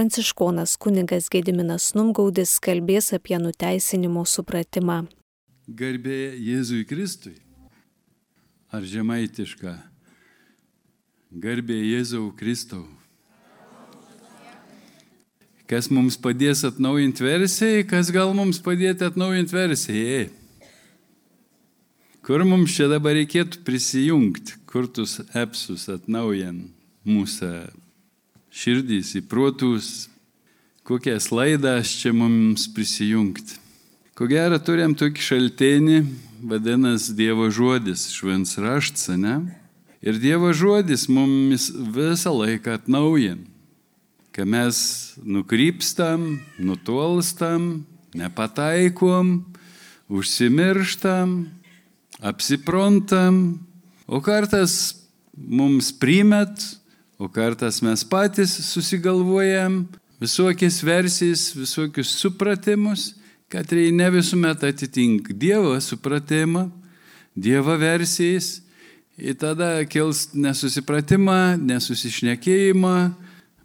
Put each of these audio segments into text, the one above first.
pranciškonas kunigas Gediminas Numgaudis kalbės apie nuteisinimo supratimą. Garbė Jėzui Kristui. Ar žemaitiška? Garbė Jėzau Kristau. Kas mums padės atnaujinti versiją, kas gal mums padėti atnaujinti versiją. Kur mums čia dabar reikėtų prisijungti, kur tus epsus atnaujant mūsų širdys, į protus, kokias laidas čia mums prisijungti. Ko gero turim tokį šaltenį, vadinasi Dievo žodis, švens raštas, ne? Ir Dievo žodis mums visą laiką atnaujin kai mes nukrypstam, nutolstam, nepataikom, užsimirštam, apsiprontam, o kartas mums primet, o kartas mes patys susigalvojam visokias versijas, visokius supratimus, kad tai ne visuomet atitink Dievo supratimą, Dievo versijas, ir tada kils nesusipratimą, nesusišnekėjimą,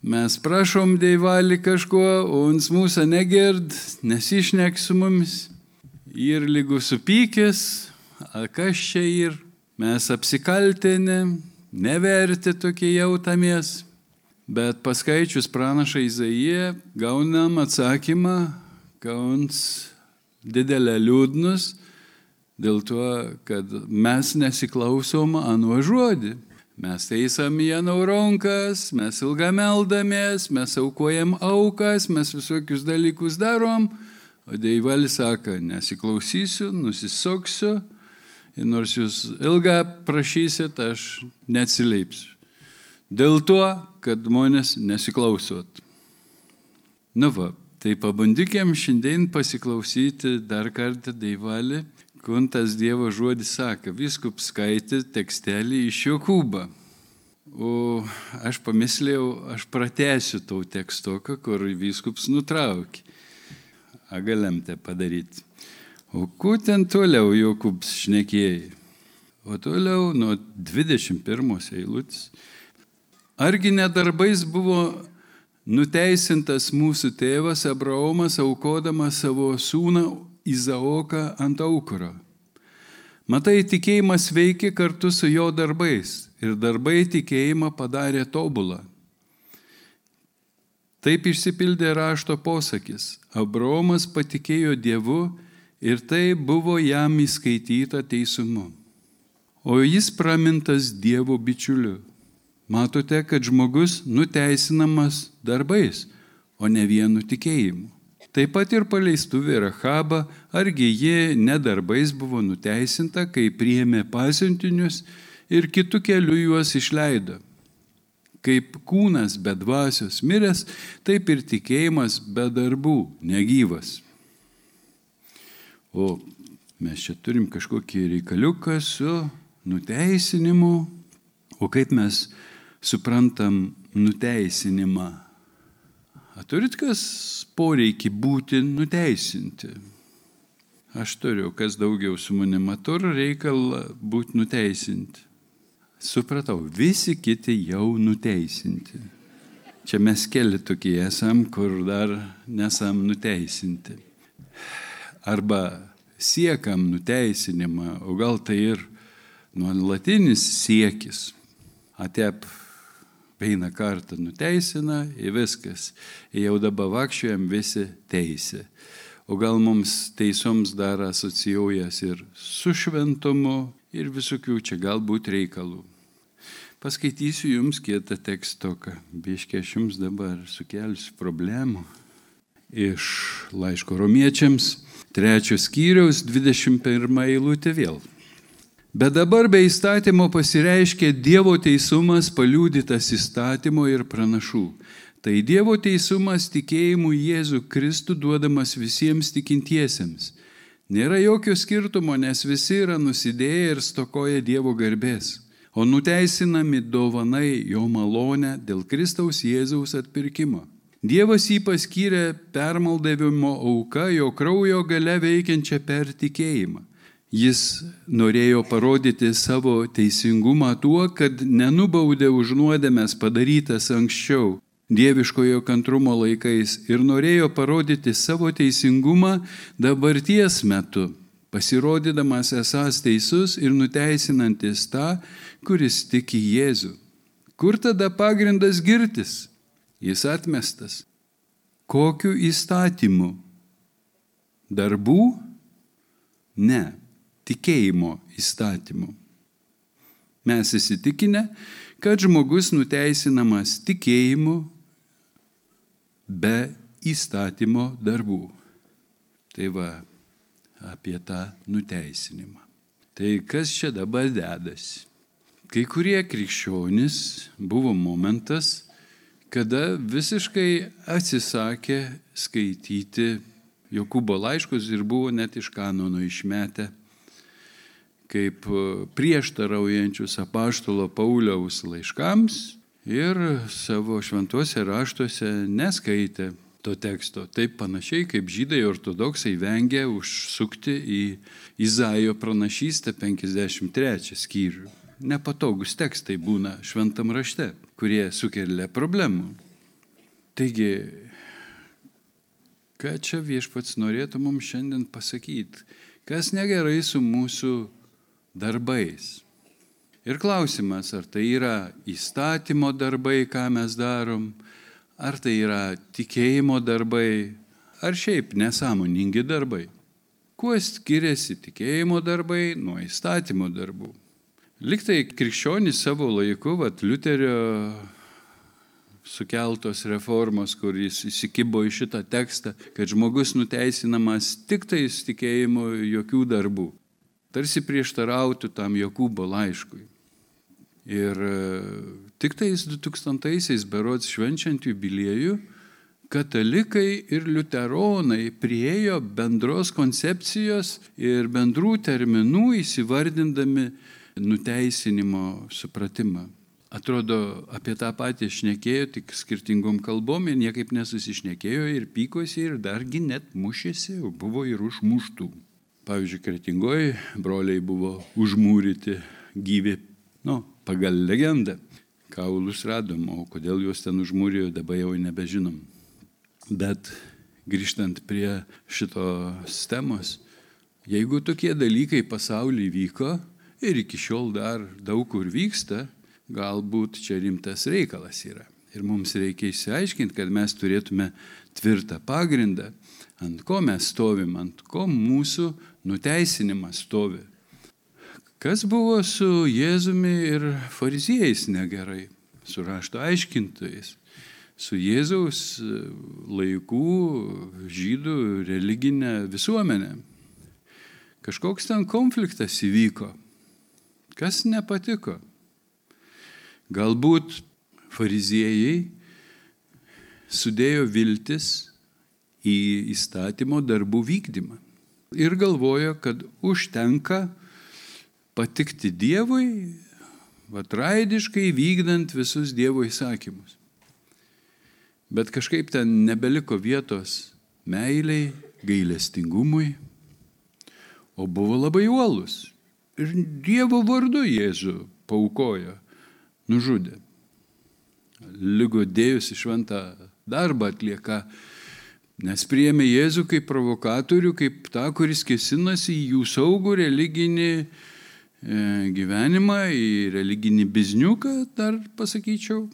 Mes prašom Dievalį kažko, o jis mūsų negird, nesišnek su mumis. Ir lygu supykęs, kas čia ir mes apsikaltinę, neverti tokie jautamės. Bet paskaičius pranašą Izaiją gaunam atsakymą, gauns didelę liūdnus dėl to, kad mes nesiklausom anuo žodį. Mes teisam Janau rankas, mes ilgą meldamės, mes aukojam aukas, mes visokius dalykus darom, o Deivalis sako, nesiklausysiu, nusisoksiu nors jūs ilgą prašysit, aš neatsileipsiu. Dėl to, kad žmonės nesiklausot. Nu va, tai pabandykim šiandien pasiklausyti dar kartą Deivalį Kuntas Dievo žodis sako, viskup skaitė tekstelį iš Jokūbą. O aš pamislėjau, aš pratęsiu tau tekstoką, kur viskups nutraukė. A galim tai padaryti. O kur ten toliau Jokūbs šnekėjai? O toliau nuo 21 eilutės. Argi nedarbais buvo nuteisintas mūsų tėvas Abraomas aukodamas savo sūną Izaoką ant aukuro. Matai, tikėjimas veikia kartu su jo darbais ir darbai tikėjimą padarė tobulą. Taip išsipildė rašto posakis. Abraomas patikėjo Dievu ir tai buvo jam įskaityta teisumu. O jis pramintas Dievo bičiuliu. Matote, kad žmogus nuteisinamas darbais, o ne vienu tikėjimu. Taip pat ir paleistuvė Rahabą, argi ji nedarbais buvo nuteisinta, kai priėmė pasiuntinius ir kitų kelių juos išleido. Kaip kūnas be dvasios miręs, taip ir tikėjimas be darbų negyvas. O mes čia turim kažkokį reikaliuką su nuteisinimu. O kaip mes suprantam nuteisinimą? A turit kas poreikį būti nuteisinti? Aš turiu, kas daugiau su manimi turi reikalą būti nuteisinti. Supratau, visi kiti jau nuteisinti. Čia mes keli tokie esam, kur dar nesam nuteisinti. Arba siekam nuteisinimą, o gal tai ir nuolatinis siekis. Atep Eina kartą nuteisina ir viskas. Ir jau dabar vakščiojam visi teisė. O gal mums teisoms dar asocijuojas ir su šventumu ir visokių čia galbūt reikalų. Paskaitysiu jums kietą tekstoką. Biškiai aš jums dabar sukelsiu problemų. Iš laiško romiečiams, trečios skyriaus, 21 eilutė vėl. Bet dabar be įstatymo pasireiškia Dievo teisumas paliūdytas įstatymo ir pranašų. Tai Dievo teisumas tikėjimu Jėzų Kristų duodamas visiems tikintiesiems. Nėra jokio skirtumo, nes visi yra nusidėję ir stokoja Dievo garbės, o nuteisinami dovanai jo malonę dėl Kristaus Jėzaus atpirkimo. Dievas jį paskyrė permaldavimo auka jo kraujo gale veikiančią per tikėjimą. Jis norėjo parodyti savo teisingumą tuo, kad nenubaudė už nuodėmės padarytas anksčiau, dieviškojo kantrumo laikais ir norėjo parodyti savo teisingumą dabarties metu, pasirodydamas esas teisus ir nuteisinantis tą, kuris tiki Jėzų. Kur tada pagrindas girtis? Jis atmestas. Kokiu įstatymu? Darbų? Ne, tikėjimo įstatymu. Mes įsitikinę, kad žmogus nuteisinamas tikėjimu be įstatymo darbų. Tai va apie tą nuteisinimą. Tai kas čia dabar dedasi? Kai kurie krikščionys buvo momentas, kada visiškai atsisakė skaityti Jokūbo laiškus ir buvo net iš kanono išmetę kaip prieštaraujančius apaštalo Pauliaus laiškams ir savo šventuose raštuose neskaitė to teksto. Taip panašiai kaip žydai ortodoksai vengia užsukti į Izaijo pranašystę 53 skyrių. Nepatogus tekstai būna šventam rašte, kurie sukelia problemų. Taigi, ką čia viešpats norėtų mums šiandien pasakyti? Kas negerai su mūsų darbais? Ir klausimas, ar tai yra įstatymo darbai, ką mes darom, ar tai yra tikėjimo darbai, ar šiaip nesąmoningi darbai. Kuo skiriasi tikėjimo darbai nuo įstatymo darbų? Liktai krikščionys savo laiku, vat Liuterio sukeltos reformos, kuris įsikibo į šitą tekstą, kad žmogus nuteisinamas tik tais tikėjimo jokių darbų. Tarsi prieštarautų tam Jokūbo laiškui. Ir e, tik tais 2000-aisiais berods švenčiant jubiliejų, katalikai ir liuteronai priejo bendros koncepcijos ir bendrų terminų įsivardindami nuteisinimo supratimą. Atrodo, apie tą patį šnekėjo, tik skirtingom kalbom ir niekaip nesusišnekėjo ir pykosi ir dargi net mušėsi, buvo ir užmuštų. Pavyzdžiui, kretingoji broliai buvo užmūryti gyvi, nu, pagal legendą. Kaulus radom, o kodėl juos ten užmūrėjo, dabar jau nebežinom. Bet grįžtant prie šitos temos, jeigu tokie dalykai pasaulyje vyko ir iki šiol dar daug kur vyksta, galbūt čia rimtas reikalas yra. Ir mums reikia išsiaiškinti, kad mes turėtume tvirtą pagrindą, ant ko mes stovim, ant ko mūsų nuteisinimas stovi. Kas buvo su Jėzumi ir fariziejais negerai, su rašto aiškintojais, su Jėzaus laikų žydų religinė visuomenė. Kažkoks ten konfliktas įvyko. Kas nepatiko? Galbūt fariziejai sudėjo viltis į įstatymo darbų vykdymą ir galvojo, kad užtenka patikti Dievui, vatraidiškai vykdant visus Dievo įsakymus. Bet kažkaip ten nebeliko vietos meiliai, gailestingumui, o buvo labai uolus. Ir Dievo vardu Jėzų paukojo, nužudė. Lygo dėjusi šventą darbą atlieka, nes priėmė Jėzų kaip provokatorių, kaip tą, kuris kesinasi į jų saugų religinį E, gyvenimą, į religinį bizniuką, dar pasakyčiau.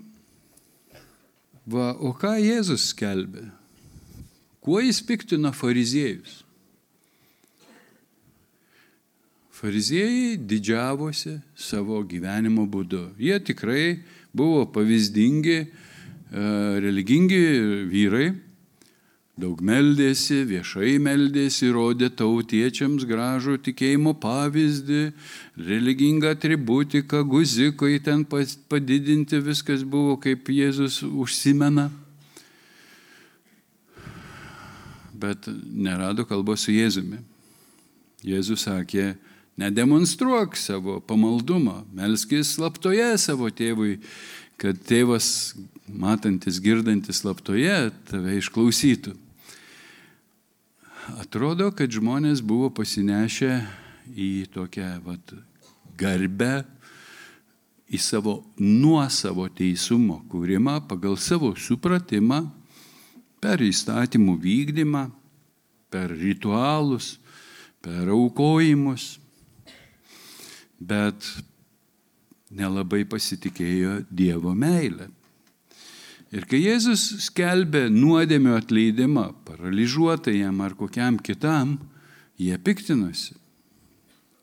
Va, o ką Jėzus skelbė? Kuo jis piktino fariziejus? Fariziejai didžiavosi savo gyvenimo būdu. Jie tikrai buvo pavyzdingi, e, religingi vyrai, Daug meldėsi, viešai meldėsi, rodė tautiečiams gražų tikėjimo pavyzdį, religingą atributiką, guzikai ten padidinti, viskas buvo kaip Jėzus užsimena. Bet nerado kalbos su Jėzumi. Jėzus sakė, nedemonstruok savo pamaldumą, melskis slaptoje savo tėvui, kad tėvas, matantis, girdantis slaptoje, tave išklausytų. Atrodo, kad žmonės buvo pasinešę į tokią vat, garbę, į savo nuosavo teisumo kūrimą pagal savo supratimą per įstatymų vykdymą, per ritualus, per aukojimus, bet nelabai pasitikėjo Dievo meilę. Ir kai Jėzus skelbė nuodėmio atleidimą paralyžiuotajam ar kokiam kitam, jie piktinosi.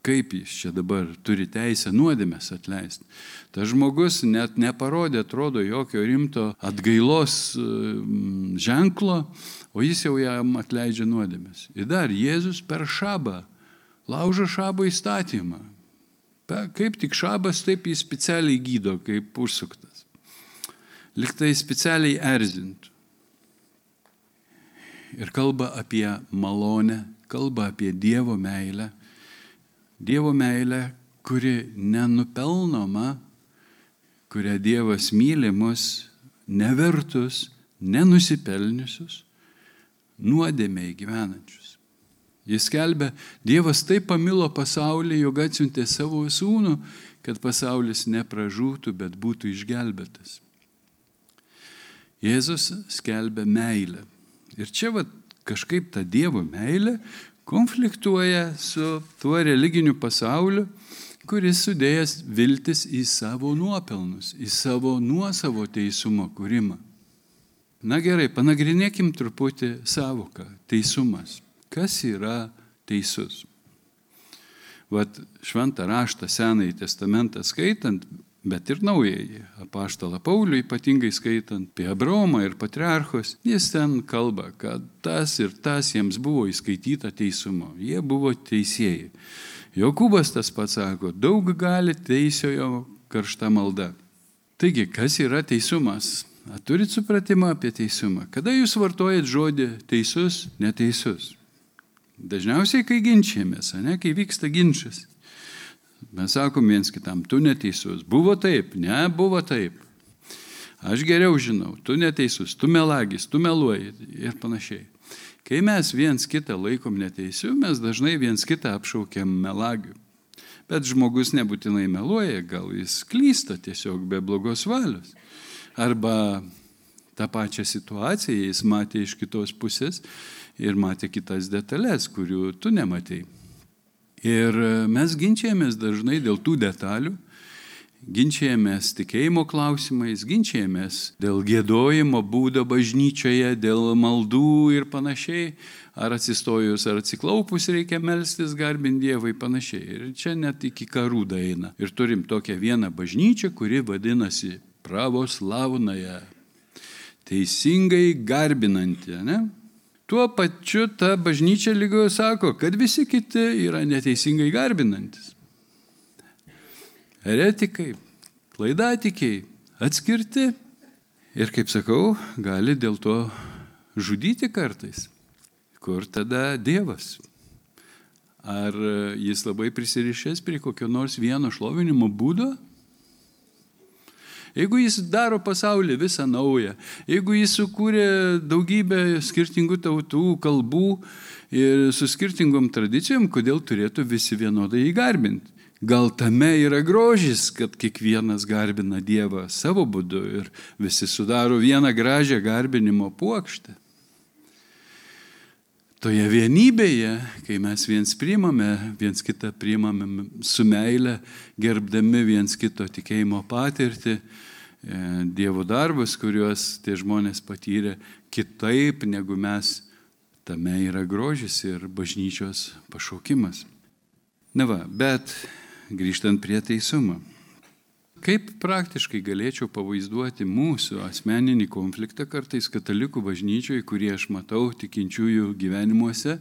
Kaip jis čia dabar turi teisę nuodėmės atleisti? Tas žmogus net neparodė, atrodo, jokio rimto atgailos mm, ženklo, o jis jau jam atleidžia nuodėmės. Ir dar Jėzus per šabą laužo šabo įstatymą. Kaip tik šabas, taip jis specialiai gydo, kaip užsuktas. Liktai specialiai erzintų. Ir kalba apie malonę, kalba apie Dievo meilę. Dievo meilę, kuri nenupelnoma, kurią Dievas myli mus, nevertus, nenusipelniusius, nuodėmiai gyvenančius. Jis kelbė, Dievas taip pamilo pasaulį, jog atsiuntė savo sūnų, kad pasaulis nepražūtų, bet būtų išgelbėtas. Jėzus skelbė meilę. Ir čia va, kažkaip ta Dievo meilė konfliktuoja su tuo religiniu pasauliu, kuris sudėjęs viltis į savo nuopelnus, į savo nuosavo teisumo kūrimą. Na gerai, panagrinėkim truputį savoką - teisumas. Kas yra teisus? Vat šventą raštą Senąjį testamentą skaitant, bet ir naujai apaštalą Paulių, ypatingai skaitant apie Abraomą ir patriarchus, jis ten kalba, kad tas ir tas jiems buvo įskaityta teisumo. Jie buvo teisėjai. Jokūbas tas pats sako, daug gali teisiojo karšta malda. Taigi, kas yra teisumas? Ar turit supratimą apie teisumą? Kada jūs vartojat žodį teisus, neteisus? Dažniausiai, kai ginčiamės, ne, kai vyksta ginčas. Mes sakom viens kitam, tu neteisus. Buvo taip, ne, buvo taip. Aš geriau žinau, tu neteisus, tu melagis, tu meluoji ir panašiai. Kai mes viens kitą laikom neteisiu, mes dažnai viens kitą apšaukiam melagiu. Bet žmogus nebūtinai meluoja, gal jis klysta tiesiog be blogos valios. Arba tą pačią situaciją jis matė iš kitos pusės ir matė kitas detalės, kurių tu nematėjai. Ir mes ginčiamės dažnai dėl tų detalių, ginčiamės tikėjimo klausimais, ginčiamės dėl gėdojimo būdo bažnyčioje, dėl maldų ir panašiai, ar atsistojus, ar atsiklaupus reikia melstis, garbinti Dievą ir panašiai. Ir čia net iki karų daina. Ir turim tokią vieną bažnyčią, kuri vadinasi pravoslavnaja, teisingai garbinanti, ne? Tuo pačiu ta bažnyčia lygoje sako, kad visi kiti yra neteisingai garbinantis. Eretikai, klaidatikiai, atskirti ir, kaip sakau, gali dėl to žudyti kartais. Kur tada Dievas? Ar jis labai prisirišęs prie kokio nors vieno šlovinimo būdo? Jeigu jis daro pasaulį visą naują, jeigu jis sukūrė daugybę skirtingų tautų, kalbų ir su skirtingom tradicijom, kodėl turėtų visi vienodai įgarbinti? Gal tame yra grožis, kad kiekvienas garbina Dievą savo būdu ir visi sudaro vieną gražią garbinimo puokštę. Toje vienybėje, kai mes viens priimame, viens kitą priimame su meile, gerbdami viens kito tikėjimo patirtį, Dievo darbus, kuriuos tie žmonės patyrė kitaip negu mes, tame yra grožis ir bažnyčios pašaukimas. Na va, bet grįžtant prie teisumo. Kaip praktiškai galėčiau pavaizduoti mūsų asmeninį konfliktą kartais katalikų bažnyčioje, kurį aš matau tikinčiųjų gyvenimuose.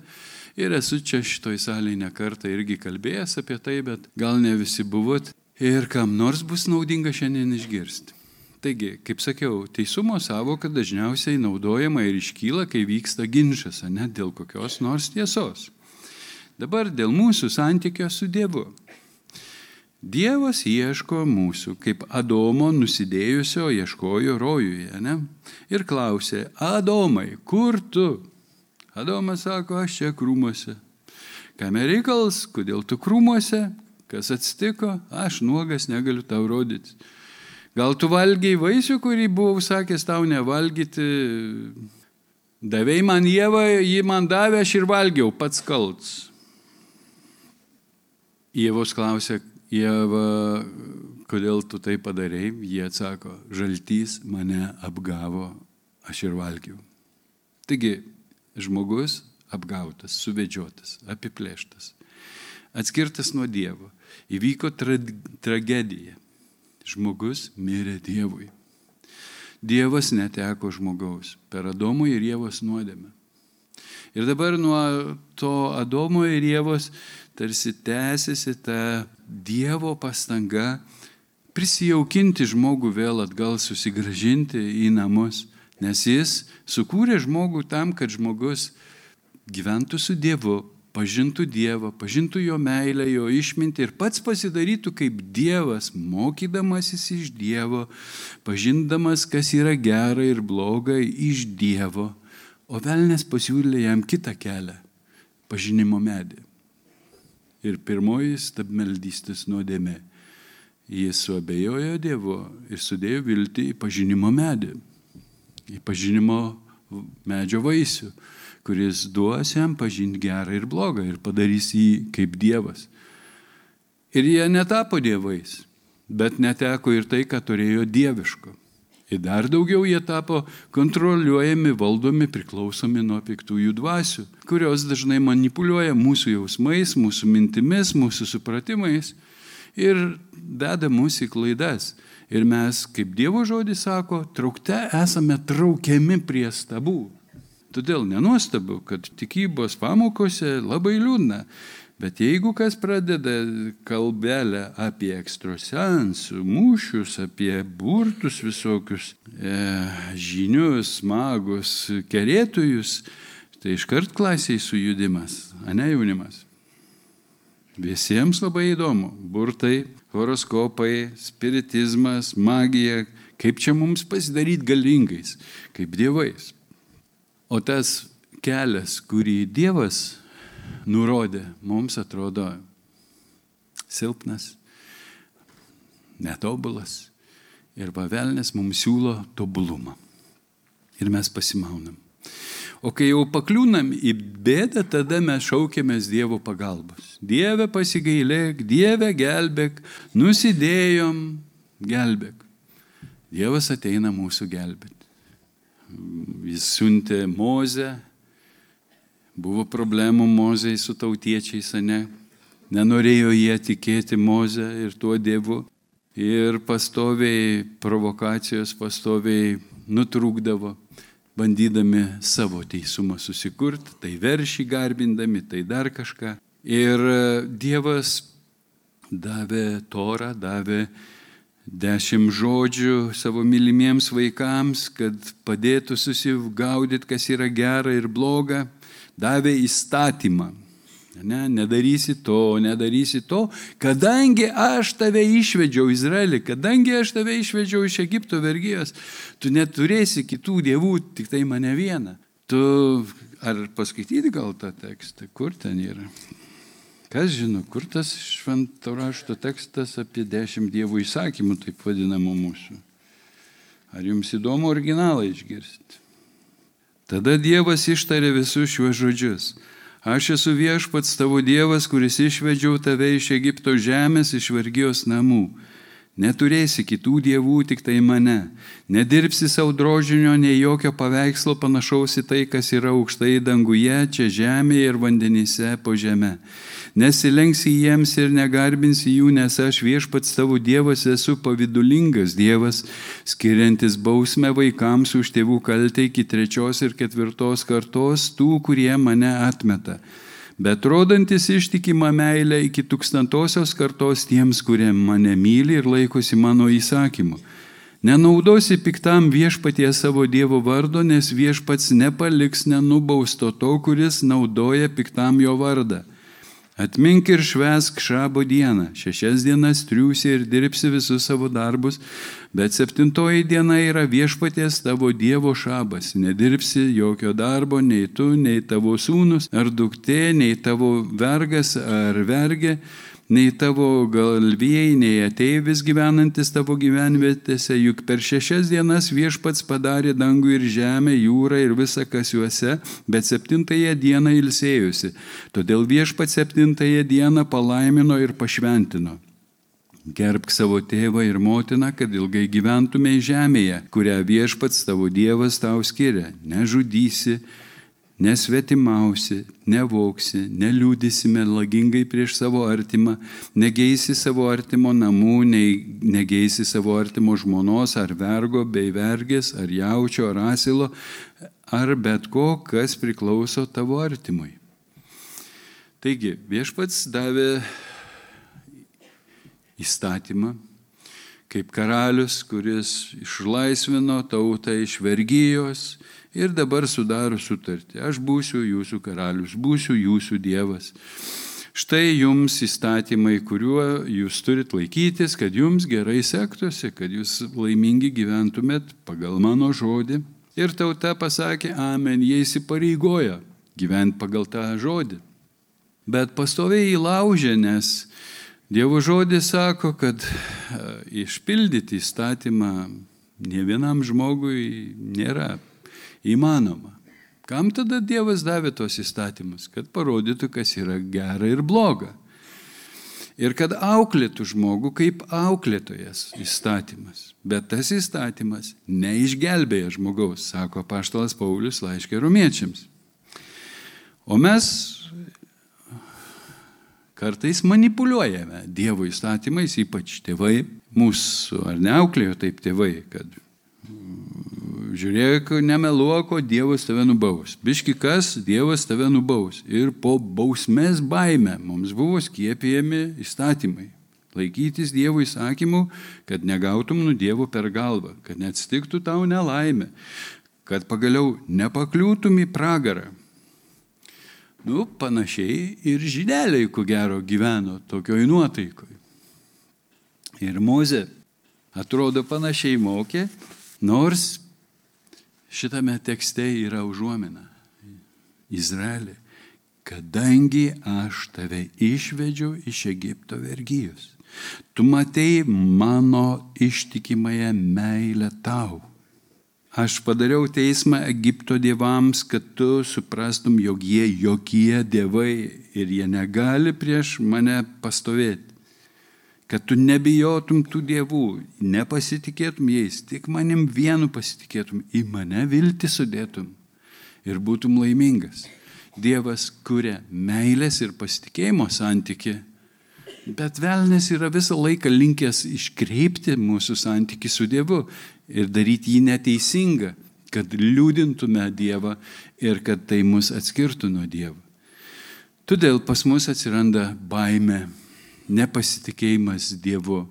Ir esu čia šitoj salėje nekartą irgi kalbėjęs apie tai, bet gal ne visi buvot. Ir kam nors bus naudinga šiandien išgirsti. Taigi, kaip sakiau, teisumo savoka dažniausiai naudojama ir iškyla, kai vyksta ginčas, ne dėl kokios nors tiesos. Dabar dėl mūsų santykio su Dievu. Dievas ieško mūsų, kaip Adomo nusidėjusio ieškojo rojuje, ne? Ir klausė, Adomai, kur tu? Adomas sako, aš čia krūmuose. Kam reikals, kodėl tu krūmuose? Kas atsitiko? Aš nuogas negaliu tau rodyti. Gal tu valgiai vaisių, kurį buvau sakęs tau nevalgyti. Davėjai man Jėvą, jį man davė, aš ir valgiau, pats kalts. Jėvos klausė, Jėva, kodėl tu tai padarėjai? Jie atsako, žaltys mane apgavo, aš ir valgiau. Taigi, žmogus apgautas, suvedžiotas, apiplėštas, atskirtas nuo Dievo. Įvyko tra tragedija. Žmogus mirė Dievui. Dievas neteko žmogaus per Adomo ir Jėvos nuodėmę. Ir dabar nuo to Adomo ir Jėvos tarsi tęsiasi ta Dievo pastanga prisijaukinti žmogų vėl atgal, susigražinti į namus, nes jis sukūrė žmogų tam, kad žmogus gyventų su Dievu, pažintų Dievą, pažintų jo meilę, jo išmintį ir pats pasidarytų kaip Dievas, mokydamasis iš Dievo, pažindamas, kas yra gera ir bloga iš Dievo, o velnės pasiūlė jam kitą kelią - pažinimo medį. Ir pirmoji stabmeldystės nuodėmė. Jis suabejojo Dievu ir sudėjo viltį į pažinimo medį, į pažinimo medžio vaisių kuris duos jam pažinti gerą ir blogą ir padarys jį kaip Dievas. Ir jie netapo dievais, bet neteko ir tai, ką turėjo dieviško. Ir dar daugiau jie tapo kontroliuojami, valdomi, priklausomi nuo piktųjų dvasių, kurios dažnai manipuliuoja mūsų jausmais, mūsų mintimis, mūsų supratimais ir veda mus į klaidas. Ir mes, kaip Dievo žodis sako, traukte esame traukiami prie stabų. Todėl nenuostabu, kad tikybos pamokose labai liūdna. Bet jeigu kas pradeda kalbelę apie ekstrosensų, mūšius, apie burtus visokius, e, žinius, magus, kerėtojus, tai iškart klasiai sujudimas, o ne jaunimas. Visiems labai įdomu. Burtai, horoskopai, spiritizmas, magija, kaip čia mums pasidaryti galingais, kaip dievais. O tas kelias, kurį Dievas nurodė, mums atrodo silpnas, netobulas. Ir pavelnės mums siūlo tobulumą. Ir mes pasimaunam. O kai jau pakliūnam į bėdą, tada mes šaukėmės Dievo pagalbos. Dieve pasigailėk, Dieve gelbėk, nusidėjom, gelbėk. Dievas ateina mūsų gelbėti. Jis siuntė Mozę, buvo problemų Mozei su tautiečiais, ne? Nenorėjo jie tikėti Mozę ir tuo Dievu. Ir pastoviai provokacijos, pastoviai nutrūkdavo, bandydami savo teisumą susikurti, tai veršį garbindami, tai dar kažką. Ir Dievas davė torą, davė dešimt žodžių savo mylimiems vaikams, kad padėtų susigaudyti, kas yra gera ir bloga, davė įstatymą. Ne, nedarysi to, nedarysi to, kadangi aš tave išvedžiau Izraelį, kadangi aš tave išvedžiau iš Egipto vergyjos, tu neturėsi kitų dievų, tik tai mane vieną. Tu ar paskaityti gal tą tekstą, kur ten yra? Kas žino, kur tas švento rašto tekstas apie dešimt dievų įsakymų, taip vadinamų mūsų? Ar jums įdomu originalą išgirsti? Tada Dievas ištarė visus šiuos žodžius. Aš esu viešpats tavo Dievas, kuris išvedžiau tave iš Egipto žemės, iš vergijos namų. Neturėsi kitų dievų, tik tai mane. Nedirbsi savo drožinio, nei jokio paveikslo panašaus į tai, kas yra aukštai danguje, čia žemėje ir vandenyse po žemę. Nesilenksi jiems ir negarbinsi jų, nes aš viešpats tavo Dievas esu pavidulingas Dievas, skiriantis bausmę vaikams už tėvų kaltę iki trečios ir ketvirtos kartos tų, kurie mane atmeta bet rodantis ištikimą meilę iki tūkstantosios kartos tiems, kurie mane myli ir laikosi mano įsakymų. Nenaudosi piktam viešpatie savo Dievo vardo, nes viešpats nepaliks nenubausto to, kuris naudoja piktam jo vardą. Atmink ir švesk šabo dieną. Šešias dienas triūsi ir dirbsi visus savo darbus, bet septintoji diena yra viešpaties tavo Dievo šabas. Nedirbsi jokio darbo, nei tu, nei tavo sūnus, ar duktė, nei tavo vergas ar vergė, nei tavo galvijai, nei ateivis gyvenantis tavo gyvenvietėse, juk per šešias dienas viešpats padarė dangų ir žemę, jūrą ir visą, kas juose, bet septintąją dieną ilsėjusi. Todėl viešpats septintąją dieną palaimino ir pašventino. Gerbk savo tėvą ir motiną, kad ilgai gyventumei žemėje, kurią viešpats tavo Dievas tau skiria. Nežudysi, nesvetimausi, nevoksi, neliūdisi melagingai prieš savo artimą, negeisi savo artimo namų, negeisi savo artimo žmonos ar vergo, bei vergės, ar jaučio, ar asilo, ar bet ko, kas priklauso tavo artimui. Taigi, viešpats davė įstatymą, kaip karalius, kuris išlaisvino tautą iš vergyjos ir dabar sudaro sutartį. Aš būsiu jūsų karalius, būsiu jūsų dievas. Štai jums įstatymai, kuriuo jūs turit laikytis, kad jums gerai sektųsi, kad jūs laimingi gyventumėt pagal mano žodį. Ir tauta pasakė, amen, jie įsipareigoja gyventi pagal tą žodį. Bet pastoviai įlaužė, nes Dievo žodis sako, kad e, išpildyti įstatymą ne vienam žmogui nėra įmanoma. Kam tada Dievas davė tos įstatymus? Kad parodytų, kas yra gera ir bloga. Ir kad auklėtų žmogų kaip auklėtojas įstatymas. Bet tas įstatymas neišgelbėja žmogaus, sako paštalas Paulius laiškė romiečiams. O mes Kartais manipuliuojame Dievo įstatymais, ypač tėvai, mūsų ar neauklėjo taip tėvai, kad žiūrėk, nemeluoko, Dievas tave nubaus. Biški kas, Dievas tave nubaus. Ir po bausmės baime mums buvo skiepijami įstatymai. Laikytis Dievo įsakymų, kad negautum nu Dievo per galvą, kad neatsitiktų tau nelaimė, kad pagaliau nepakliūtum į pragarą. Nu, panašiai ir žydeliai, ko gero, gyveno tokioj nuotaikoj. Ir Moze atrodo panašiai mokė, nors šitame tekste yra užuomina. Izraelį, kadangi aš tave išvedžiau iš Egipto vergyjos, tu matei mano ištikimąją meilę tau Aš padariau teismą Egipto dievams, kad tu suprastum, jog jie jokie dievai ir jie negali prieš mane pastovėti. Kad tu nebijotum tų dievų, nepasitikėtum jais, tik manim vienu pasitikėtum, į mane vilti sudėtum ir būtum laimingas. Dievas kuria meilės ir pasitikėjimo santyki Bet velnės yra visą laiką linkęs iškreipti mūsų santyki su Dievu ir daryti jį neteisingą, kad liūdintume Dievą ir kad tai mus atskirtų nuo Dievo. Todėl pas mus atsiranda baime, nepasitikėjimas Dievu,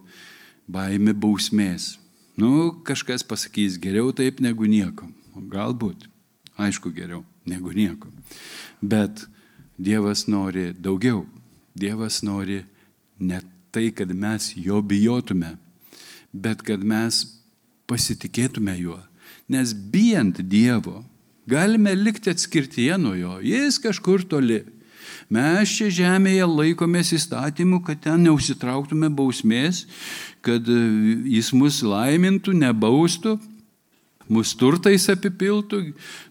baime bausmės. Nu, kažkas pasakys geriau taip negu nieko. Galbūt, aišku, geriau negu nieko. Bet Dievas nori daugiau. Dievas nori Ne tai, kad mes jo bijotume, bet kad mes pasitikėtume juo. Nes bijant Dievo, galime likti atskirtyje nuo jo. Jis kažkur toli. Mes čia žemėje laikomės įstatymų, kad ten neusitrauktume bausmės, kad jis mus laimintų, nebaustų, mūsų turtais apipiltų,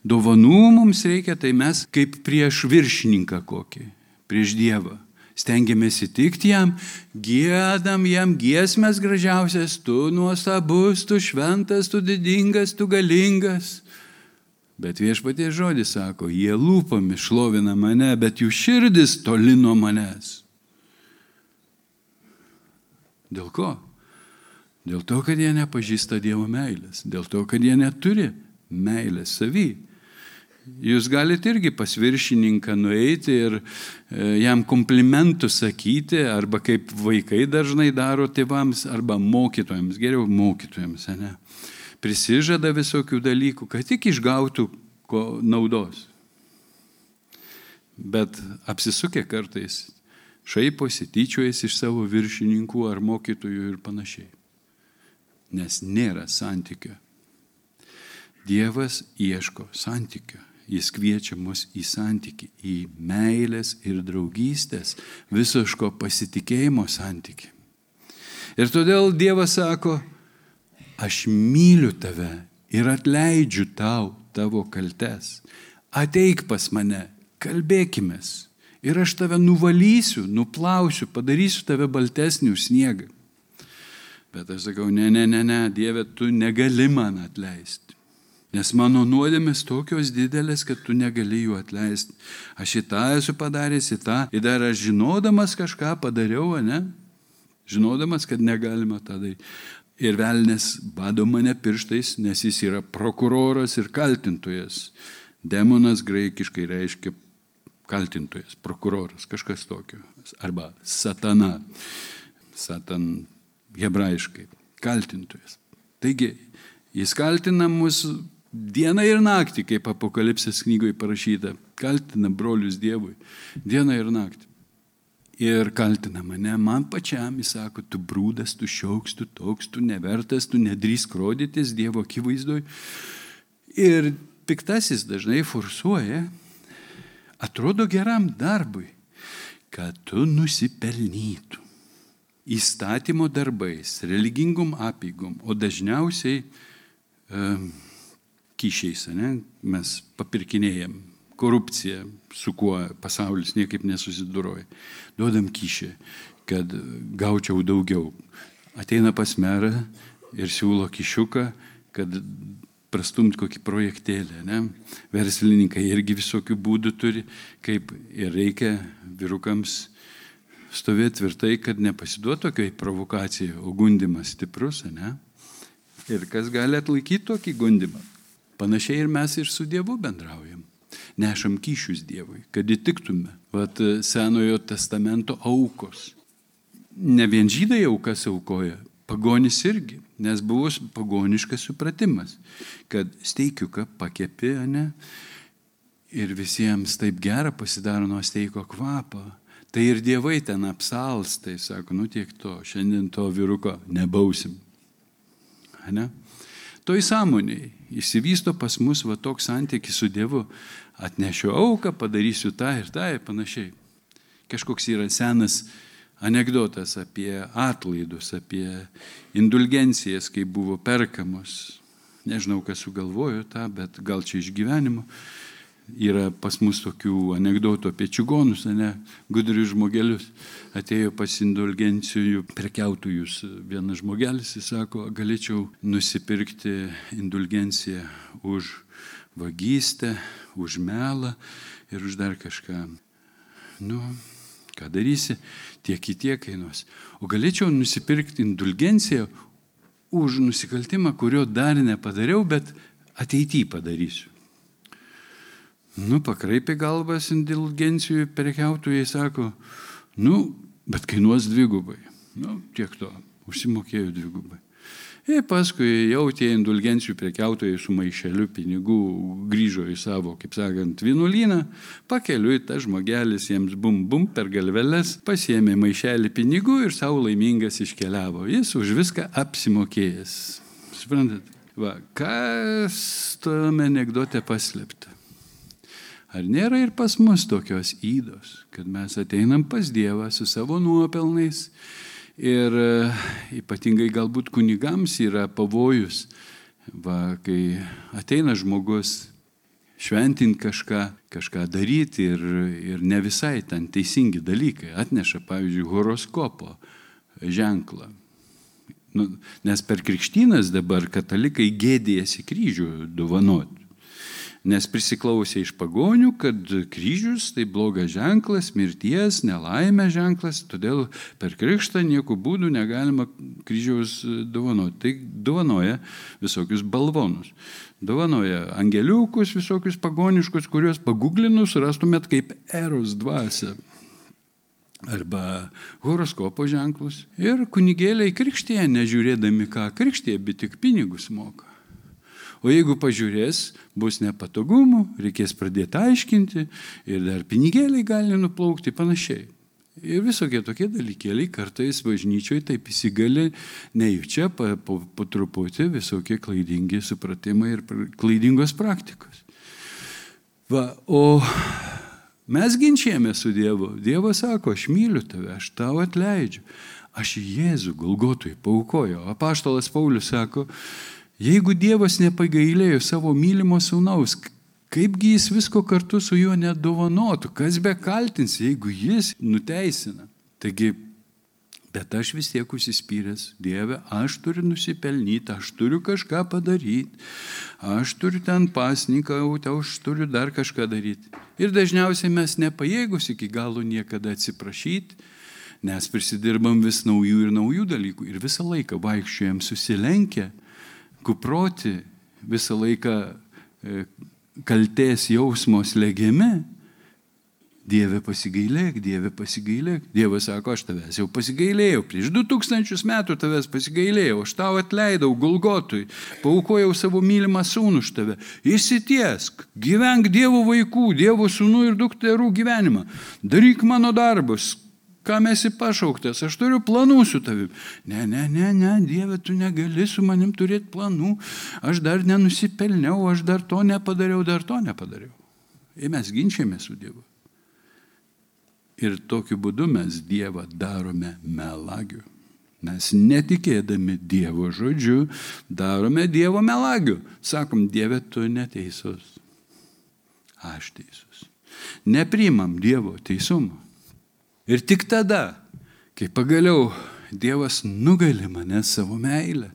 dovanų mums reikia, tai mes kaip prieš viršininką kokį, prieš Dievą stengiamės įtikti jam, gėdam jam giesmės gražiausias, tu nuostabus, tu šventas, tu didingas, tu galingas. Bet viešpatie žodis sako, jie lūpomis šlovina mane, bet jų širdis toli nuo manęs. Dėl ko? Dėl to, kad jie nepažįsta Dievo meilės, dėl to, kad jie neturi meilės savy. Jūs galite irgi pas viršininką nueiti ir e, jam komplimentų sakyti, arba kaip vaikai dažnai daro tėvams, arba mokytojams, geriau mokytojams, ne? Prisižada visokių dalykų, kad tik išgautų naudos. Bet apsisukę kartais šaiposi, tyčiojasi iš savo viršininkų ar mokytojų ir panašiai. Nes nėra santykio. Dievas ieško santykio. Jis kviečia mus į santyki, į meilės ir draugystės, visoško pasitikėjimo santyki. Ir todėl Dievas sako, aš myliu tave ir atleidžiu tau tavo kaltes. Ateik pas mane, kalbėkime. Ir aš tave nuvalysiu, nuplausiu, padarysiu tave baltesnį už sniegą. Bet aš sakau, ne, ne, ne, ne, Dieve, tu negali man atleisti. Nes mano nuodėmės tokios didelės, kad tu negali jų atleisti. Aš į tą esu padaręs, į tą. Ir dar aš žinodamas kažką padariau, ne? Žinodamas, kad negalima tą daryti. Ir velnės bado mane pirštais, nes jis yra prokuroras ir kaltintojas. Demonas graikiškai reiškia kaltintojas, prokuroras, kažkas tokio. Arba satana. Satan hebrajiškai. Kaltintojas. Taigi, jis kaltina mus Dieną ir naktį, kaip apokalipsės knygoje parašyta, kaltina brolius Dievui. Dieną ir naktį. Ir kaltina mane, man pačiam, jis sako, tu brūdas, tu šiauks, tu toks, tu nevertas, tu nedrįsk rodytis Dievo akivaizdoj. Ir piktasis dažnai forsuoja, atrodo geram darbui, kad tu nusipelnytum įstatymo darbais, religingom apygom, o dažniausiai um, kyšiais, ne? mes papirkinėjom korupciją, su kuo pasaulis niekaip nesusiduroja. Duodam kyšį, kad gaučiau daugiau. Ateina pas merą ir siūlo kišiuką, kad prastumt kokį projektėlį. Ne? Verslininkai irgi visokių būdų turi, kaip ir reikia vyrukams stovėti tvirtai, kad nepasiduotų tokiai provokacijai, o gundimas stiprus, ne? Ir kas gali atlaikyti tokį gundimą? Panašiai ir mes ir su Dievu bendraujam. Nešam kyšius Dievui, kad įtiktume. Vat Senojo testamento aukos. Ne vien žydai aukas aukoja, pagonis irgi, nes buvo pagoniškas supratimas, kad steikiuką pakepi, ne? Ir visiems taip gera pasidaro nuo steiko kvapo. Tai ir dievai ten apsals, tai sako, nu tiek to, šiandien to vyruko nebausim. Ne? Toj sąmoniai įsivysto pas mus va toks santykis su Dievu. Atnešiu auką, padarysiu tą ir tą ir panašiai. Kažkoks yra senas anegdotas apie atlaidus, apie indulgencijas, kai buvo perkamos. Nežinau, kas sugalvojo tą, bet gal čia iš gyvenimo. Yra pas mus tokių anegdotų apie čigonus, ne, gudrius žmogelius. Atėjo pas indulgencijų prekiautojus vienas žmogelis, jis sako, galėčiau nusipirkti indulgenciją už vagystę, už melą ir už dar kažką. Nu, ką darysi, tiek į tiek kainuos. O galėčiau nusipirkti indulgenciją už nusikaltimą, kurio dar nepadariau, bet ateityje padarysiu. Nu, pakraipė galvas indulgencijų prekiautojai, sako, nu, bet kainuos dvigubai. Nu, tiek to, užsimokėjo dvigubai. Ir paskui jau tie indulgencijų prekiautojai su maišeliu pinigų grįžo į savo, kaip sakant, vienuolyną, pakeliui tas žmogelis jiems bum bum per galveles, pasiemė maišelį pinigų ir savo laimingas iškeliavo. Jis už viską apsimokėjęs. Suprantat? Va, kas tame anegdote paslėpta? Ar nėra ir pas mus tokios įdos, kad mes ateinam pas Dievą su savo nuopelnais ir e, ypatingai galbūt kunigams yra pavojus, va, kai ateina žmogus šventinti kažką, kažką daryti ir, ir ne visai ten teisingi dalykai, atneša, pavyzdžiui, horoskopo ženklą. Nu, nes per krikštynas dabar katalikai gėdėjasi kryžių dovanoti nes prisiklausė iš pagonių, kad kryžius tai blogas ženklas, mirties, nelaimė ženklas, todėl per krikštą nieku būdų negalima kryžiaus dovanoti. Tai dovanoja visokius balvonus. Dovanoja angeliukus visokius pagoniškus, kuriuos paguglinus rastumėt kaip eros dvasia arba horoskopo ženklus. Ir kunigėliai krikštėje, nežiūrėdami ką krikštėje, bet tik pinigus moka. O jeigu pažiūrės, bus nepatogumų, reikės pradėti aiškinti ir dar pinigėliai gali nuplaukti panašiai. Ir visokie tokie dalykėliai kartais bažnyčioje taip įsigali, nejučia po, po, po truputį visokie klaidingi supratimai ir klaidingos praktikos. Va, o mes ginčiame su Dievu. Dievas sako, aš myliu tave, aš tau atleidžiu. Aš Jėzų Golgotui paukoju. Apaštalas Paulius sako, jeigu Dievas nepagailėjo savo mylimo sūnaus, kaipgi jis visko kartu su juo nedovanotų, kas be kaltins, jeigu jis nuteisina. Taigi Bet aš vis tiek užsispyręs, Dieve, aš turiu nusipelnyti, aš turiu kažką padaryti, aš turiu ten pasnikauti, aš turiu dar kažką daryti. Ir dažniausiai mes nepajėgus iki galo niekada atsiprašyti, nes prisidirbam vis naujų ir naujų dalykų ir visą laiką vaikščiojam susilenkę, kuproti, visą laiką e, kalties jausmos legiami Dieve pasigailėk, Dieve pasigailėk. Dievas sako, aš tavęs jau pasigailėjau, prieš du tūkstančius metų tavęs pasigailėjau, aš tau atleidau Gulgotui, paukojau savo mylimą sūnų už tave. Įsitiesk, gyvenk Dievo vaikų, Dievo sūnų ir dukterų gyvenimą. Daryk mano darbus, kam esi pašauktas, aš turiu planų su tavim. Ne, ne, ne, ne, Dieve, tu negali su manim turėti planų, aš dar nenusipelniau, aš dar to nepadariau, dar to nepadariau. Ir mes ginčiame su Dievu. Ir tokiu būdu mes Dievą darome melagiu. Mes netikėdami Dievo žodžiu darome Dievo melagiu. Sakom, Dieve, tu neteisus. Aš teisus. Neprimam Dievo teisumo. Ir tik tada, kai pagaliau Dievas nugali mane savo meilę,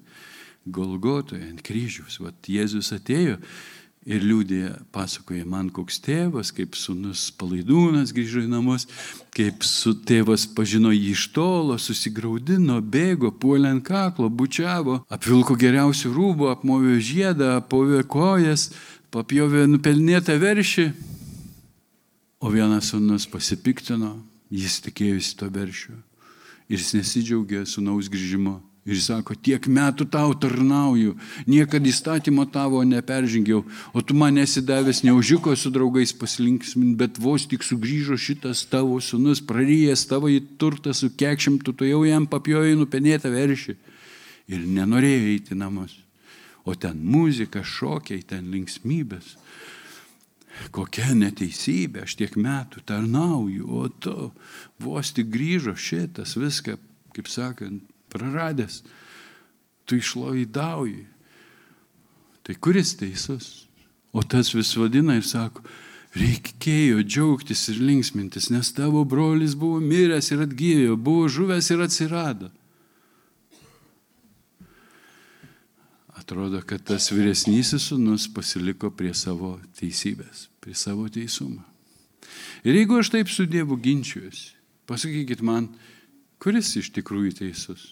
Golgotoje ant kryžiaus, va Jėzus atėjo ir liūdė, pasakoja man koks tėvas, kaip sunus palaidūnas grįžo į namus, kaip su tėvas pažino jį iš tolo, susigaudino, bėgo, puolė ant kaklo, bučiavo, apvilko geriausių rūbų, apmovė žiedą, apmovė kojas, papjovė nupelnėtą veršį, o vienas sunus pasipiktino, jis tikėjusi to veršiu ir jis nesidžiaugė sunaus grįžimu. Ir jis sako, tiek metų tau tarnauju, niekada įstatymo tavo neperžengiau, o tu man esi davęs neužiko su draugais pasilinksmin, bet vos tik sugrįžo šitas tavo sunus, prarijęs tavo į turtą su kekšimtu, tu jau jam papjojai nupenėtą veršį. Ir nenorėjo eiti namus. O ten muzika, šokiai, ten linksmybės. Kokia neteisybė, aš tiek metų tarnauju, o tu vos tik grįžo šitas viską, kaip sakant, praradęs, tu išlaidauji. Tai kuris teisus? O tas vis vadina ir sako, reikėjo džiaugtis ir linksmintis, nes tavo brolis buvo miręs ir atgyvėjo, buvo žuvęs ir atsirado. Atrodo, kad tas vyresnysis sunus pasiliko prie savo teisybės, prie savo teisumo. Ir jeigu aš taip su Dievu ginčiuosi, pasakykit man, kuris iš tikrųjų teisus?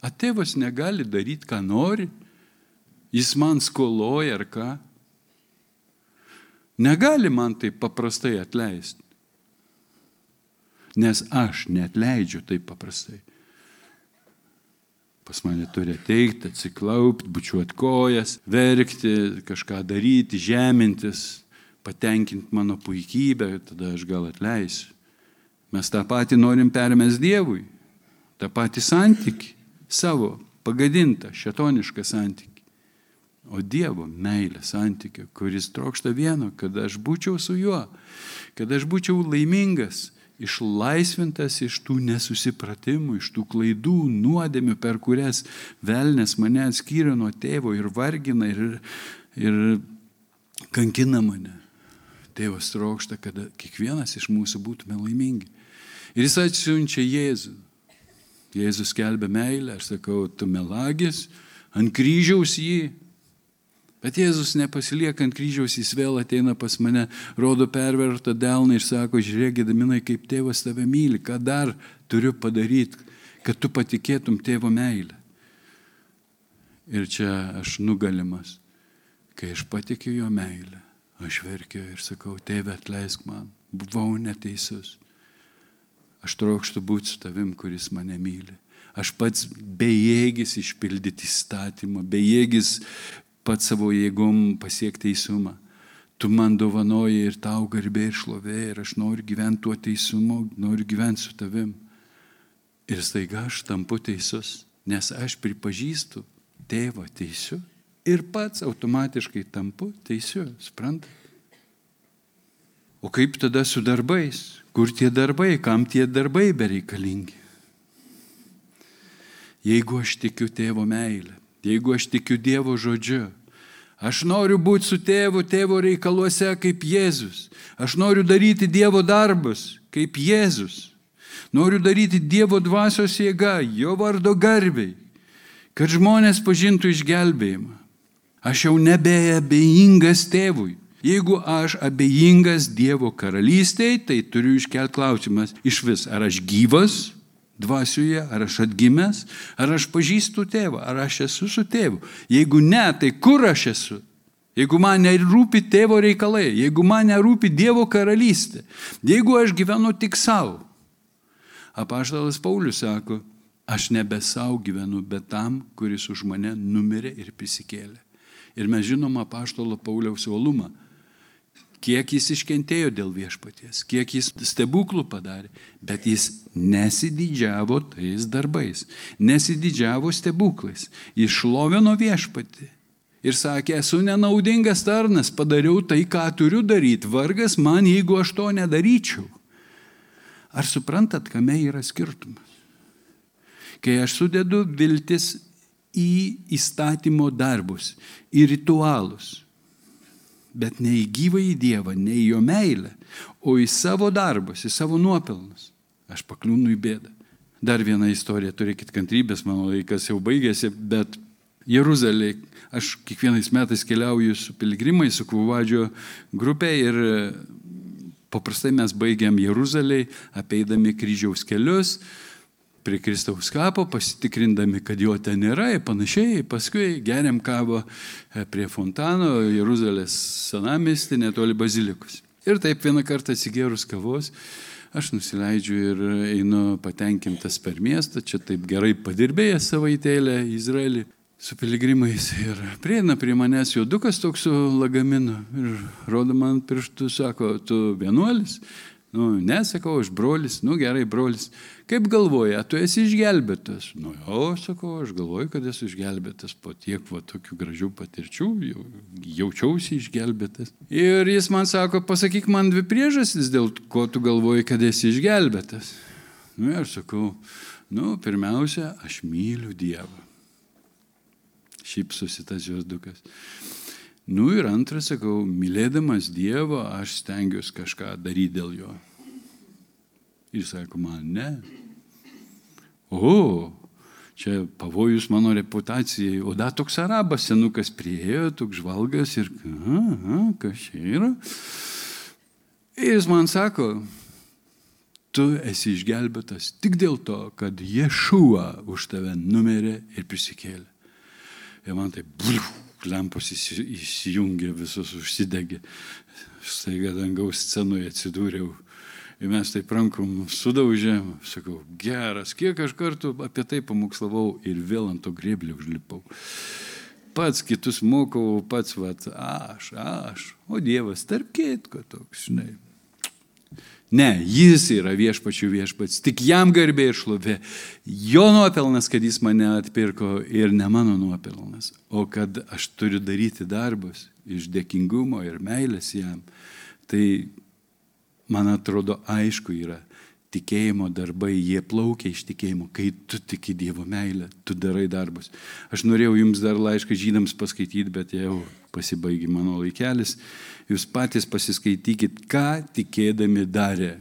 A tėvas negali daryti, ką nori, jis man skoloja ar ką. Negali man taip paprastai atleisti. Nes aš netleidžiu taip paprastai. Pas mane turi ateiti, atsiklaupti, bučiuoti kojas, verkti, kažką daryti, žemintis, patenkinti mano puikybę, tada aš gal atleisiu. Mes tą patį norim permės Dievui, tą patį santyki savo pagadintą šetonišką santykį. O Dievo meilė santykio, kuris trokšta vieno, kad aš būčiau su juo, kad aš būčiau laimingas, išlaisvintas iš tų nesusipratimų, iš tų klaidų, nuodėmių, per kurias velnės mane atskyrė nuo tėvo ir vargina ir, ir kankina mane. Tėvas trokšta, kad kiekvienas iš mūsų būtume laimingi. Ir jis atsiunčia Jėzų, Jėzus kelbė meilę, aš sakau, tu melagis, ant kryžiaus jį. Bet Jėzus nepasilieka ant kryžiaus, jis vėl ateina pas mane, rodo pervertą delną ir sako, žiūrėk, Gedaminai, kaip tėvas tave myli, ką dar turiu padaryti, kad tu patikėtum tėvo meilę. Ir čia aš nugalimas, kai aš patikiu jo meilę, aš verkiu ir sakau, tėve atleisk man, buvau neteisus. Aš trokštų būti su tavim, kuris mane myli. Aš pats bejėgis išpildyti įstatymą, bejėgis pats savo jėgom pasiekti teisumą. Tu man dovanoji ir tau garbė ir šlovė ir aš noriu gyventi tuo teisumu, noriu gyventi su tavim. Ir staiga aš tampu teisus, nes aš pripažįstu tėvo teisiu ir pats automatiškai tampu teisiu, suprantate? O kaip tada su darbais? Kur tie darbai, kam tie darbai bereikalingi? Jeigu aš tikiu tėvo meilę, jeigu aš tikiu Dievo žodžiu, aš noriu būti su tėvu tėvo reikaluose kaip Jėzus, aš noriu daryti Dievo darbus kaip Jėzus, noriu daryti Dievo dvasios jėga, jo vardo garbiai, kad žmonės pažintų išgelbėjimą. Aš jau nebeabejingas tėvui. Jeigu aš abejingas Dievo karalystėje, tai turiu iškelti klausimas iš vis, ar aš gyvas dvasioje, ar aš atgimęs, ar aš pažįstu tėvą, ar aš esu su tėvu. Jeigu ne, tai kur aš esu? Jeigu man nerūpi tėvo reikalai, jeigu man nerūpi Dievo karalystė, jeigu aš gyvenu tik savo. Apaštalas Paulius sako, aš nebe savo gyvenu, bet tam, kuris už mane numirė ir prisikėlė. Ir mes žinom apaštalo Pauliaus uolumą kiek jis iškentėjo dėl viešpaties, kiek jis stebuklų padarė, bet jis nesididžiavo tais darbais, nesididžiavo stebuklais, jis šlovino viešpatį. Ir sakė, esu nenaudingas tarnas, padariau tai, ką turiu daryti, vargas man, jeigu aš to nedaryčiau. Ar suprantat, kame yra skirtumas? Kai aš sudedu viltis į įstatymo darbus, į ritualus, bet ne į gyvą į Dievą, ne į jo meilę, o į savo darbus, į savo nuopelnus. Aš pakliūnu į bėdą. Dar viena istorija, turėkit kantrybės, mano laikas jau baigėsi, bet Jeruzalė, aš kiekvienais metais keliauju su piligrimai, su Kvuvadžio grupė ir paprastai mes baigiam Jeruzalėje, apeidami kryžiaus kelius, prie Kristaus kapo, pasitikrindami, kad jo ten nėra ir panašiai. Paskui geriam kavą e, prie fontano Jeruzalės senamesti netoli bazilikos. Ir taip vieną kartą atsigėrus kavos, aš nusileidžiu ir einu patenkintas per miestą, čia taip gerai padirbėjęs savaitėlę Izraelį su piligrimais ir prieina prie manęs juodukas toks su lagaminu ir rodo man pirštų, sako, tu vienuolis. Nu, nesakau, aš brolis, nu gerai, brolis. Kaip galvoja, tu esi išgelbėtas? Nu, jo, sakau, aš galvoju, kad esu išgelbėtas po tiek va tokių gražių patirčių, jau, jaučiausi išgelbėtas. Ir jis man sako, pasakyk man dvi priežastis, dėl ko tu galvoji, kad esi išgelbėtas. Nu, aš sakau, nu, pirmiausia, aš myliu Dievą. Šypsosi tas jos dukas. Nu ir antras, sakau, mylėdamas Dievą, aš stengiuosi kažką daryti dėl jo. Jis sako, man ne. O, čia pavojus mano reputacijai. O da toks arabas senukas priejo, toks žvalgas ir, aha, kas čia yra. Ir jis man sako, tu esi išgelbėtas tik dėl to, kad Ješua už tave numerė ir prisikėlė. Ir man tai, bliu, lempos įsijungė, visus užsidegė. Staiga dangaus scenoje atsidūriau. Ir mes taip rankom sudaužėm, sakau, geras, kiek aš kartų apie tai pamokslavau ir vėl ant to grėblio užlipau. Pats kitus mokau, pats, vat, aš, aš, o Dievas tarp kitko toks, žinai. Ne, jis yra viešpačių viešpats, tik jam garbė ir šlovė. Jo nuopelnas, kad jis mane atpirko ir ne mano nuopelnas, o kad aš turiu daryti darbus iš dėkingumo ir meilės jam. Tai man atrodo aišku yra, tikėjimo darbai, jie plaukia iš tikėjimo. Kai tu tiki Dievo meilę, tu darai darbus. Aš norėjau jums dar laišką žydams paskaityti, bet jau pasibaigė mano laikelis. Jūs patys pasiskaitykit, ką tikėdami darė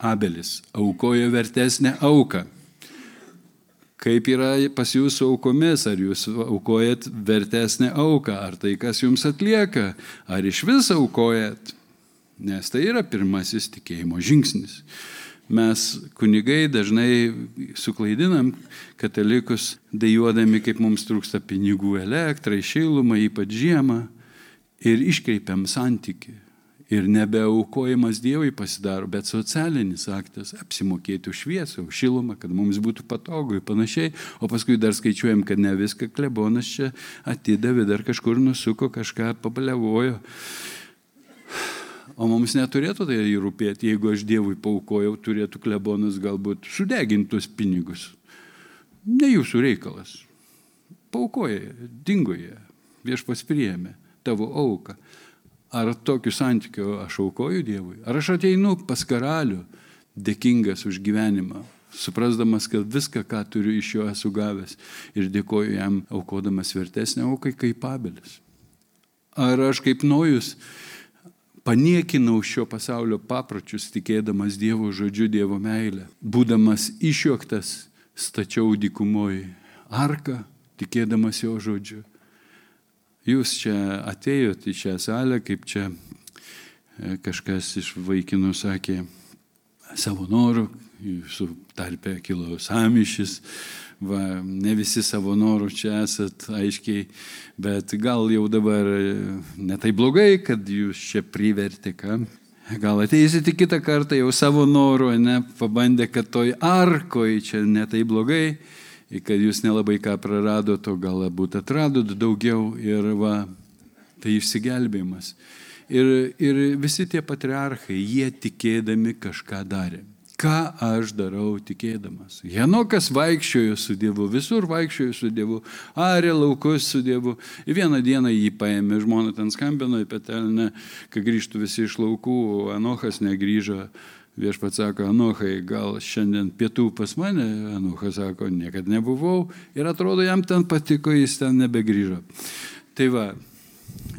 Abelis. Aukojo vertesnę auką. Kaip yra pas jūsų aukomis, ar jūs aukojat vertesnę auką, ar tai, kas jums atlieka, ar iš viso aukojat. Nes tai yra pirmasis tikėjimo žingsnis mes kunigai dažnai suklaidinam katalikus, dėjuodami, kaip mums trūksta pinigų elektrai, šilumai, ypač žiemą, ir iškreipiam santyki. Ir nebeaukojimas Dievui pasidaro, bet socialinis aktas - apsimokėti už šviesą, už šilumą, kad mums būtų patogu ir panašiai. O paskui dar skaičiuojam, kad ne viską klebonas čia atidavė, dar kažkur nusuko, kažką papalevojo. O mums neturėtų tai rūpėti, jeigu aš Dievui paukojau, turėtų klebonas galbūt sudegintus pinigus. Ne jūsų reikalas. Paukoja, dingoje, viešpas priėmė tavo auką. Ar tokiu santykiu aš aukoju Dievui? Ar aš ateinu pas karalių dėkingas už gyvenimą, suprasdamas, kad viską, ką turiu iš jo esu gavęs ir dėkoju jam aukodamas vertesnę aukai kaip abelis? Ar aš kaip nojus paniekinau šio pasaulio papročius, tikėdamas Dievo žodžiu, Dievo meilę, būdamas išjuoktas, stačiau dykumoje arką, tikėdamas jo žodžiu. Jūs čia atėjote į šią salę, kaip čia e, kažkas iš vaikinų sakė, savo norų, jūsų tarpe kilo samišis, va, ne visi savo norų čia esat aiškiai, bet gal jau dabar e, netai blogai, kad jūs čia privertė, ką. Gal ateisite kitą kartą jau savo norų, ne, pabandę, kad toj arkoj čia netai blogai, kad jūs nelabai ką praradot, o galbūt atradot daugiau ir va, tai išsigelbėjimas. Ir, ir visi tie patriarchai, jie tikėdami kažką darė. Ką aš darau tikėdamas? Henokas vaikščiojo su Dievu, visur vaikščiojo su Dievu, arė laukus su Dievu. Ir vieną dieną jį paėmė, žmona ten skambino į petelnę, kai grįžtų visi iš laukų, Anochas negryžo. Viešpats sako, Anochai, gal šiandien pietų pas mane, Anochas sako, niekada nebuvau ir atrodo, jam ten patiko, jis ten nebegrįžo. Tai va,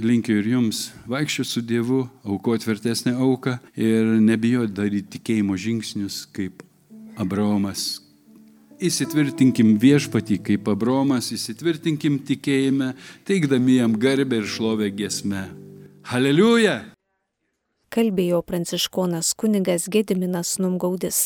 linkiu ir jums vaikščioti su Dievu, aukoti vertesnę auką ir nebijoti daryti tikėjimo žingsnius kaip Abraomas. Įsitvirtinkim viešpatį kaip Abromas, įsitvirtinkim tikėjime, teikdami jam garbę ir šlovę giesme. Aleliuja! kalbėjo pranciškonas kunigas Gediminas Numgaudis.